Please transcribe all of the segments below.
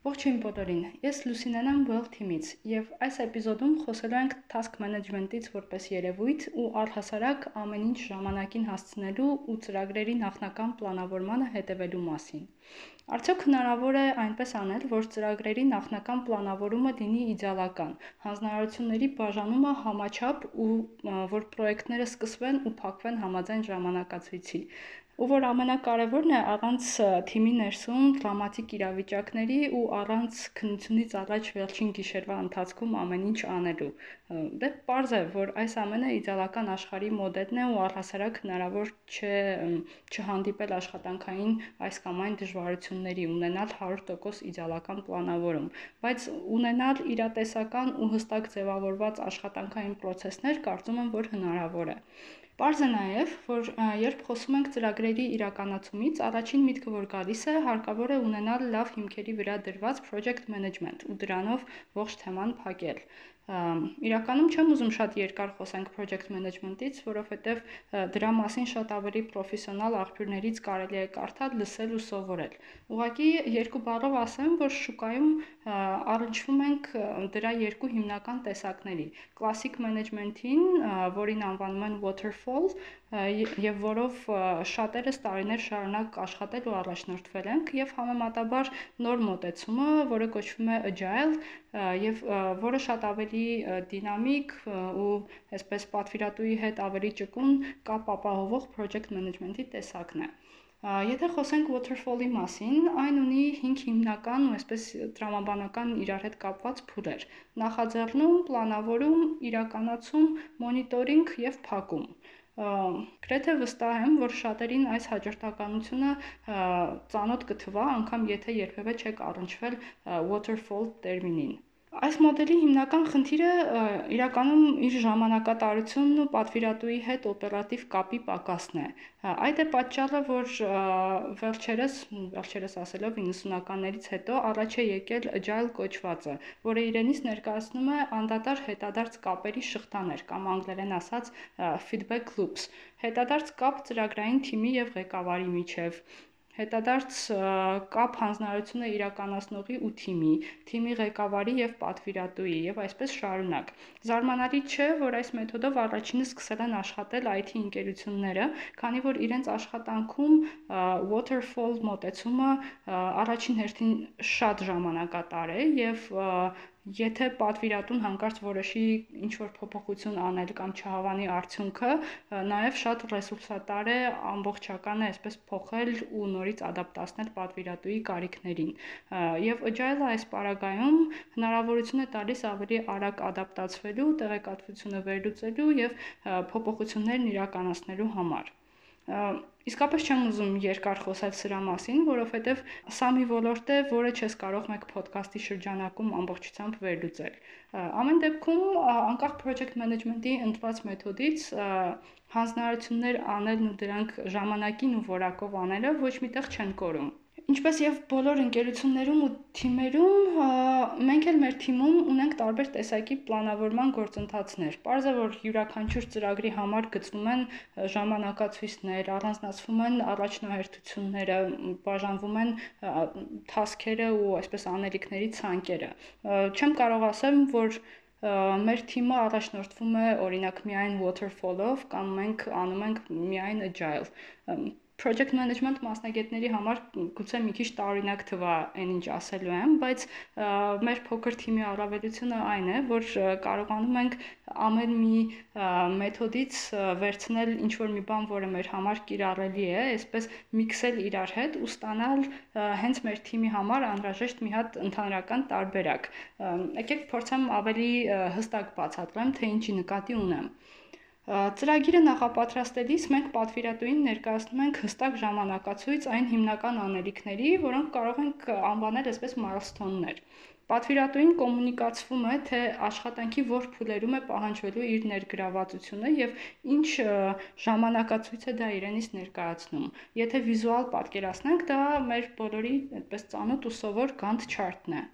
Ողջույն բոլորին։ Ես Լուսինեն եմ Well Team-ից եւ այս էպիզոդում խոսելու ենք task management-ից որպես երևույթ ու առհասարակ ամեն ինչ ժամանակին հասցնելու ու ծրագրերի նախնական պլանավորմանը հետևելու մասին։ Արդյոք հնարավոր է այնպես անել, որ ծրագրերի նախնական պլանավորումը լինի իդեալական, հանձնարարությունների բաժանումը համաչափ ու որ պրոյեկտները սկսվեն ու փակվեն համաձայն ժամանակացույցի ու որ ամենակարևորն է առանց թիմի ներսում դրամատիկ իրավիճակների ու առանց քննությունից առաջ վերջին գիշերվա ընթացքում ամեն ինչ անելու։ Դե պարզ է, որ այս ամենը իդեալական աշխարհի մոդելն է ու առհասարակ հնարավոր չէ չհանդիպել աշխատանքային այս կամ այն դժվարությունների, ունենալ 100% իդեալական պլանավորում, բայց ունենալ իրատեսական ու հստակ ձևավորված աշխատանքային process-ներ կարծում եմ, որ հնարավոր է։ Պարզ է նաև, որ երբ խոսում ենք ծրագրերի իրականացումից, առաջին միտքը, որ գալիս է, հարկավոր է ունենալ լավ հիմքերի վրա դրված project management ու դրանով ողջ թեման փակել։ Իրականում չեմ ուզում շատ երկար խոսենք project management-ից, որովհետև դրա մասին շատ ավելի պրոֆեսիոնալ աղբյուրներից կարելի է կարդալ, լսել ու սովորել։ Ուղղակի երկու բառով ասեմ, որ շուկայում առնչվում ենք դրա երկու հիմնական տեսակների՝ classic management-ին, որին անվանում են waterfall, եւ որով շատերս տարիներ շարունակ աշխատել ու առաջնորդվել ենք եւ համեմատաբար նոր մոտեցումը, որը կոչվում է agile եւ որը շատ ավելի դինամիկ ու այսպես պատվիրատուի հետ ավելի ճկուն կապ ապահովող project management-ի տեսակն է։ Եթե խոսենք waterfall-ի մասին, այն ունի 5 հիմնական ու այսպես տրամաբանական իրար հետ կապված փուլեր՝ նախաձեռնում, պլանավորում, իրականացում, մոնիտորինգ եւ փակում։ Գրեթե վստահ եմ, որ շատերին այս հաջորդականությունը ծանոթ կթվա, անգամ եթե երբևէ չեք առնչվել waterfall տերմինին։ Այս մոդելի հիմնական խնդիրը իրականում իր ժամանակատարությունն ու պատվիրատուի հետ օպերատիվ կապի պակասն է։ Այդ է պատճառը, որ վերջերս, վերջերս ասելով 90-ականներից հետո առաջ է եկել agile կոչվածը, որը իրենից ներկայացնում է անդադար հետադարձ կապերի շղթաներ կամ անգլերեն ասած feedback loops։ Հետադարձ կապ ծրագրային թիմի եւ ղեկավարի միջև հետադարձ կապ հանձնարարությունը իրականացնողի ու թիմի, թիմի ղեկավարի եւ պատվիրատուի եւ այսպես շարունակ։ Զարմանալի չէ, որ այս մեթոդով առաջինը սկսել են աշխատել IT ընկերությունները, քանի որ իրենց աշխատանքում waterfall մոտեցումը առաջին հերթին շատ ժամանակատար է եւ Եթե պատվիրատուն հանկարծ որոշի ինչ-որ փոփոխություն անել կամ չհավանի արդյունքը, նաև շատ ռեսուրսատար է ամբողջական է այսպես փոխել ու նորից ադապտացնել պատվիրատուի կարիքներին։ Եվ Agile-ը այս պարագայում հնարավորություն է տալիս ավելի արագ ադապտացվելու, տեղեկատվությունը վերլուծելու եւ փոփոխություններն իրականացնելու համար։ Իսկապես չեմ ուզում երկար խոսել սրա մասին, որովհետև սա մի ոլորտ է, որը չես կարող մեկ ոդքասթի շրջանակում ամբողջությամբ վերլուծել։ Ամեն դեպքում, անկախ project management-ի ընտրված մեթոդից, հանձնարարություններ անելն ու դրանք ժամանակին ու որակով անելը ոչ միտեղ չեն կորում։ Ինչպես եւ բոլոր ընկերություններում ու թիմերում, մենք էլ մեր թիմում ունենք տարբեր տեսակի պլանավորման գործընթացներ։ Պարզ է, որ յուրաքանչյուր ծրագրի համար գծվում են ժամանակացույցներ, առանձնացվում են առաջնահերթությունները, բաժանվում են թասքերը ու այսպես անելիքների ցանկերը։ Չեմ կարող ասեմ, որ մեր թիմը առաջնորդվում է օրինակ միայն waterfall-ով կամ մենք անում ենք միայն agile project management մասնագետների համար գուցե մի քիչ տարօրինակ թվա այն ինչ ասելու եմ, բայց մեր փոքր թիմի առավելությունը այն է, որ կարողանում ենք ամեն մի մեթոդից վերցնել ինչ որ մի բան, որը մեր համար կիրառելի է, այսպես միքսել իրար հետ ու ստանալ հենց մեր թիմի համար անհրաժեշտ մի հատ ընդհանրական տարբերակ։ Եկեք փորձեմ ավելի հստակ բացատրեմ, թե ինչի նկատի ունեմ։ Ծրագիրը նախապատրաստելիս մենք պատվիրատուին ներկայացնում ենք հստակ ժամանակացույց այն հիմնական անելիքների, որոնք կարող ենք անվանել այսպես milestone-ներ։ Պատվիրատուին կոմունիկացվում է, թե աշխատանքի որ փուլերում է պահանջվելու իր ներգրավվածությունը եւ ինչ ժամանակացույց է դա իրենից ներկայացնում։ Եթե վիզուալ պատկերացնենք, դա մեր բոլորի այդպես ծանոթ ու սովոր Gantt chart-ն է։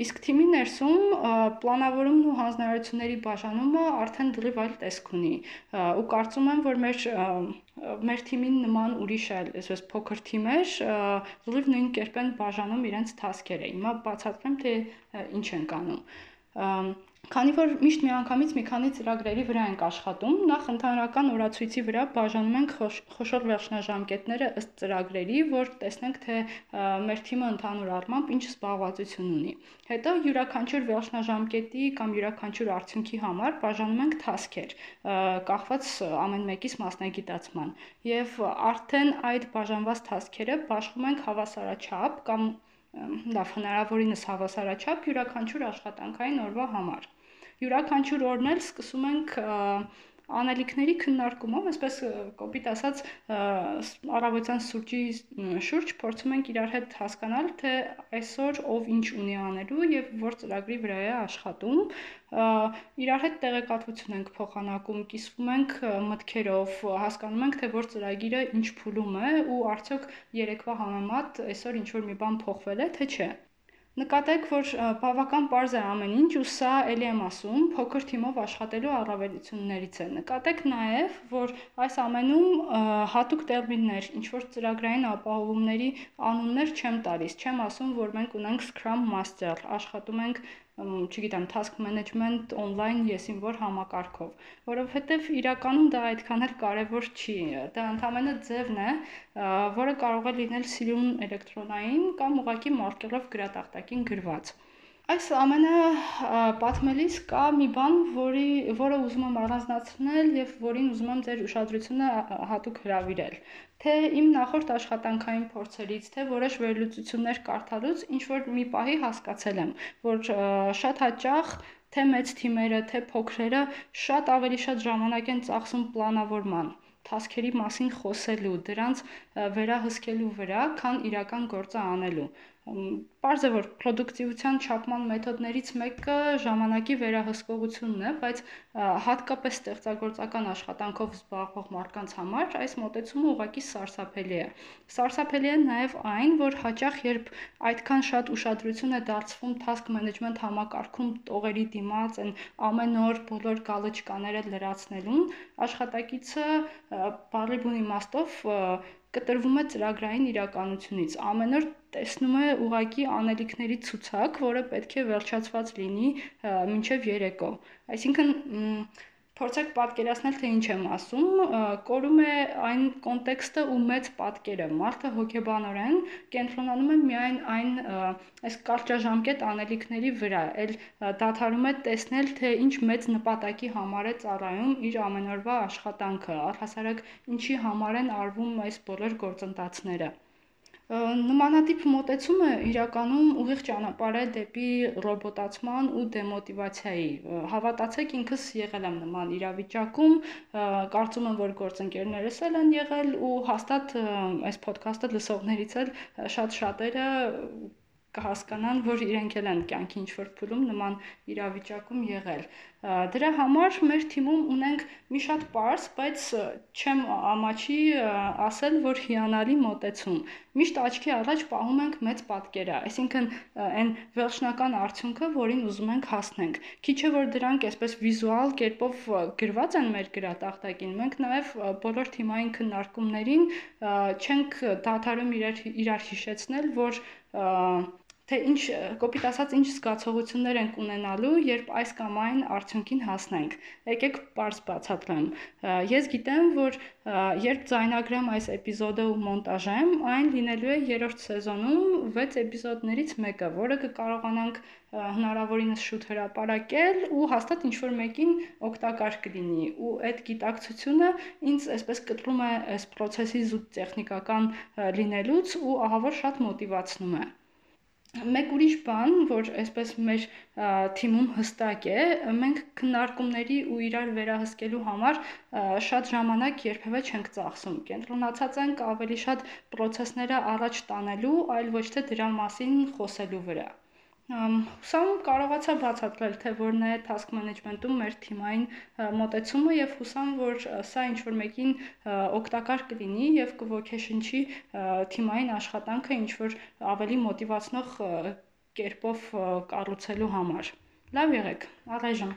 Իսկ թիմի ներսում պլանավորումն ու հանձնարարությունների բաժանումը արդեն դրիվ այլ տեսք ունի։ Ու կարծում եմ, որ մեր մեր թիմին նման ուրիշ այլ այսպես փոքր թիմեր դրիվ նույն կերպ են բաժանում իրենց task-երը։ Հիմա բացատրեմ, թե ինչ են կանում։ Քանի որ միշտ միանգամից մի քանի ծրագրերի վրա ենք աշխատում, նախ ընդհանրական օրացույցի վրա բաժանում ենք խոշոր վերջնաժամկետները ըստ ծրագրերի, որ տեսնենք, թե մեր թիմը ընդհանուր առմամբ ինչ զբաղվածություն ունի։ Հետո յուրաքանչյուր վերջնաժամկետի կամ յուրաքանչյուր արդյունքի համար բաժանում ենք task-եր, կախված ամեն մեկից մասնագիտացման։ Եվ արդեն այդ բաժանված task-երը բաշխում ենք հավասարաչափ կամ լավ հնարավորինս հավասարաչափ յուրաքանչյուր աշխատանքային օրվա համար յուրաքանչյուր օրն էլ սկսում ենք անելիքների քննարկումով, այսպես կոպիտ ասած, առավոտյան սուրճի շուրջ փորձում ենք իրար հետ հասկանալ, թե այսօր ով ինչ ունի անելու եւ որ ծրագրի վրա է աշխատում։ Իրար հետ տեղեկատվություն ենք փոխանակում, կիսվում ենք մտքերով, հասկանում ենք, թե որ ծրագիրը ինչ փուլում է ու արդյոք երեկվա համեմատ այսօր ինչ որ մի բան փոխվել է, թե չէ։ Նկատեք, որ բավական པարզ է ամեն ինչ ու սա ելի եմ ասում, փոքր թիմով աշխատելու առավելություններից է։ Նկատեք նաև, որ այս ամենում հատուկ տերմիններ, ինչ որ ծրագրային ապահովումների անուններ չեմ տալիս, չեմ ասում, որ մենք ունենք Scrum Master, աշխատում ենք չգիտեմ, task management on-line եսին որ համակարգով, որովհետև իրականում դա այդքան էլ կարևոր չի։ Դա ընդհանրապես ձևն է, որը կարող է լինել սիրուն էլեկտրոնային կամ ուղղակի մարկերով գրատախտակին գրված։ Այս ամենը պատմելիս կա մի բան, որի որը ուզում եմ առանձնացնել եւ որին ուզում եմ ձեր ուշադրությունը հատուկ հրավիրել. Թե իմ նախորդ աշխատանքային փորձերից, թե որոշ վերլուծություններ կարդալուց ինչ որ մի պահի հասկացել եմ, որ շատ հաճախ թե մեծ թիմերը, թե փոքրերը շատ ավելի շատ ժամանակ են ծախսում պլանավորման թասքերի մասին խոսելու, դրանց վերահսկելու վրա, քան իրական գործը անելու։ Պարզ է, որ պրոդուկտիվության չափման մեթոդներից մեկը ժամանակի վերահսկողությունն է, բայց հատկապես ստեղծագործական աշխատանքով զբաղվող մարդկանց համար այս մոտեցումը ուղղակի սարսափելի է։ Սարսափելի է նաև այն, որ հաճախ երբ այդքան շատ ուշադրություն է դարձվում task management համակարգում տողերի դիմաց են ամեն օր բոլոր գալչկաները լրացնելուն, աշխատակիցը բարի բուն իմաստով կտրվում է ծրագրային իրականությունից։ Ամեն օր տեսնում է ուղակի անելիքների ցուցակ, որը պետք է վերջացված լինի մինչև երեկո։ Այսինքն փորձեք պատկերացնել, թե ինչ եմ ասում, կորում է այն կոնտեքստը ու մեծ պատկերը։ Մարդը հոգեբանորեն կենտրոնանում է միայն այն այս կարճաժամկետ անելիքների վրա, այլ դադարում է տեսնել, թե ինչ մեծ նպատակի համար է ծառայում իր ամենօրվա աշխատանքը, առհասարակ ինչի համար են արվում այս բոլոր գործընթացները։ Նմանատիպ մոտեցումը իրականում ուղիղ ճանապարհ է դեպի ռոբոտացման ու դեմոտիվացիայի։ Հավատացեք, ինքս եղել եմ նման իրավիճակում, կարծում եմ, որ գործընկերներս էլ են եղել ու հաստատ այս ոդքասթը լսողներից էլ շատ շատերը կհասկանան, որ իրենք էլ են կյանքի ինչ-որ փուլում նման իրավիճակում եղել։ Դրա համար մեր թիմում ունենք մի շատ པարս, բայց չեմ ամաչի ասել, որ հիանալի մոտեցում։ Միշտ աչքի առաջ պահում ենք մեծ պատկերը, այսինքն այն վերջնական արդյունքը, որին ուզում ենք հասնենք։ Քիչ է որ դրանք այսպես վիզուալ կերպով գրված են մեր գրատախտակին, մենք նաև բոլոր թիմային քննարկումներին չենք դադարում իրար իրար հիշեցնել, որ թե ինչ կոպիտ ասած ինչ զգացողություններ ենք ունենալու, երբ այս կամ այն արդյունքին հասնենք։ Եկեք པարզ բացատրեմ։ Ես գիտեմ, որ երբ ձայնագրեմ այս էպիզոդը ու մոնտաժեմ, այն լինելու է երրորդ սեզոնում 6 էպիզոդներից մեկը, որը կկարողանանք հնարավորինս շուտ հրապարակել ու հաստատ ինչ որ մեկին օգտակար կլինի ու այդ գիտակցությունը ինձ այսպես կտրում է այս process-ի զուտ տեխնիկական լինելուց ու ահավոր շատ մոտիվացնում է մեկ ուրիշ բան, որ այսպես մեր թիմում հստակ է, մենք քննարկումների ու իրար վերահսկելու համար շատ ժամանակ երբևէ չենք ծախսում։ Կենտրոնացած ենք ավելի շատ process-ները առաջ տանելու, այլ ոչ թե դրա մասին խոսելու վրա։ Հուսամ կարողացա բացատրել, թե որն է task management-ում մեր թիմային մոտեցումը եւ հուսամ, որ սա ինչ որ մեկին օգտակար կլինի եւ կոգեշնչի թիմային աշխատանքը ինչ որ ավելի մոտիվացնող կերպով կառուցելու համար։ Լավ եղեք, առայժմ։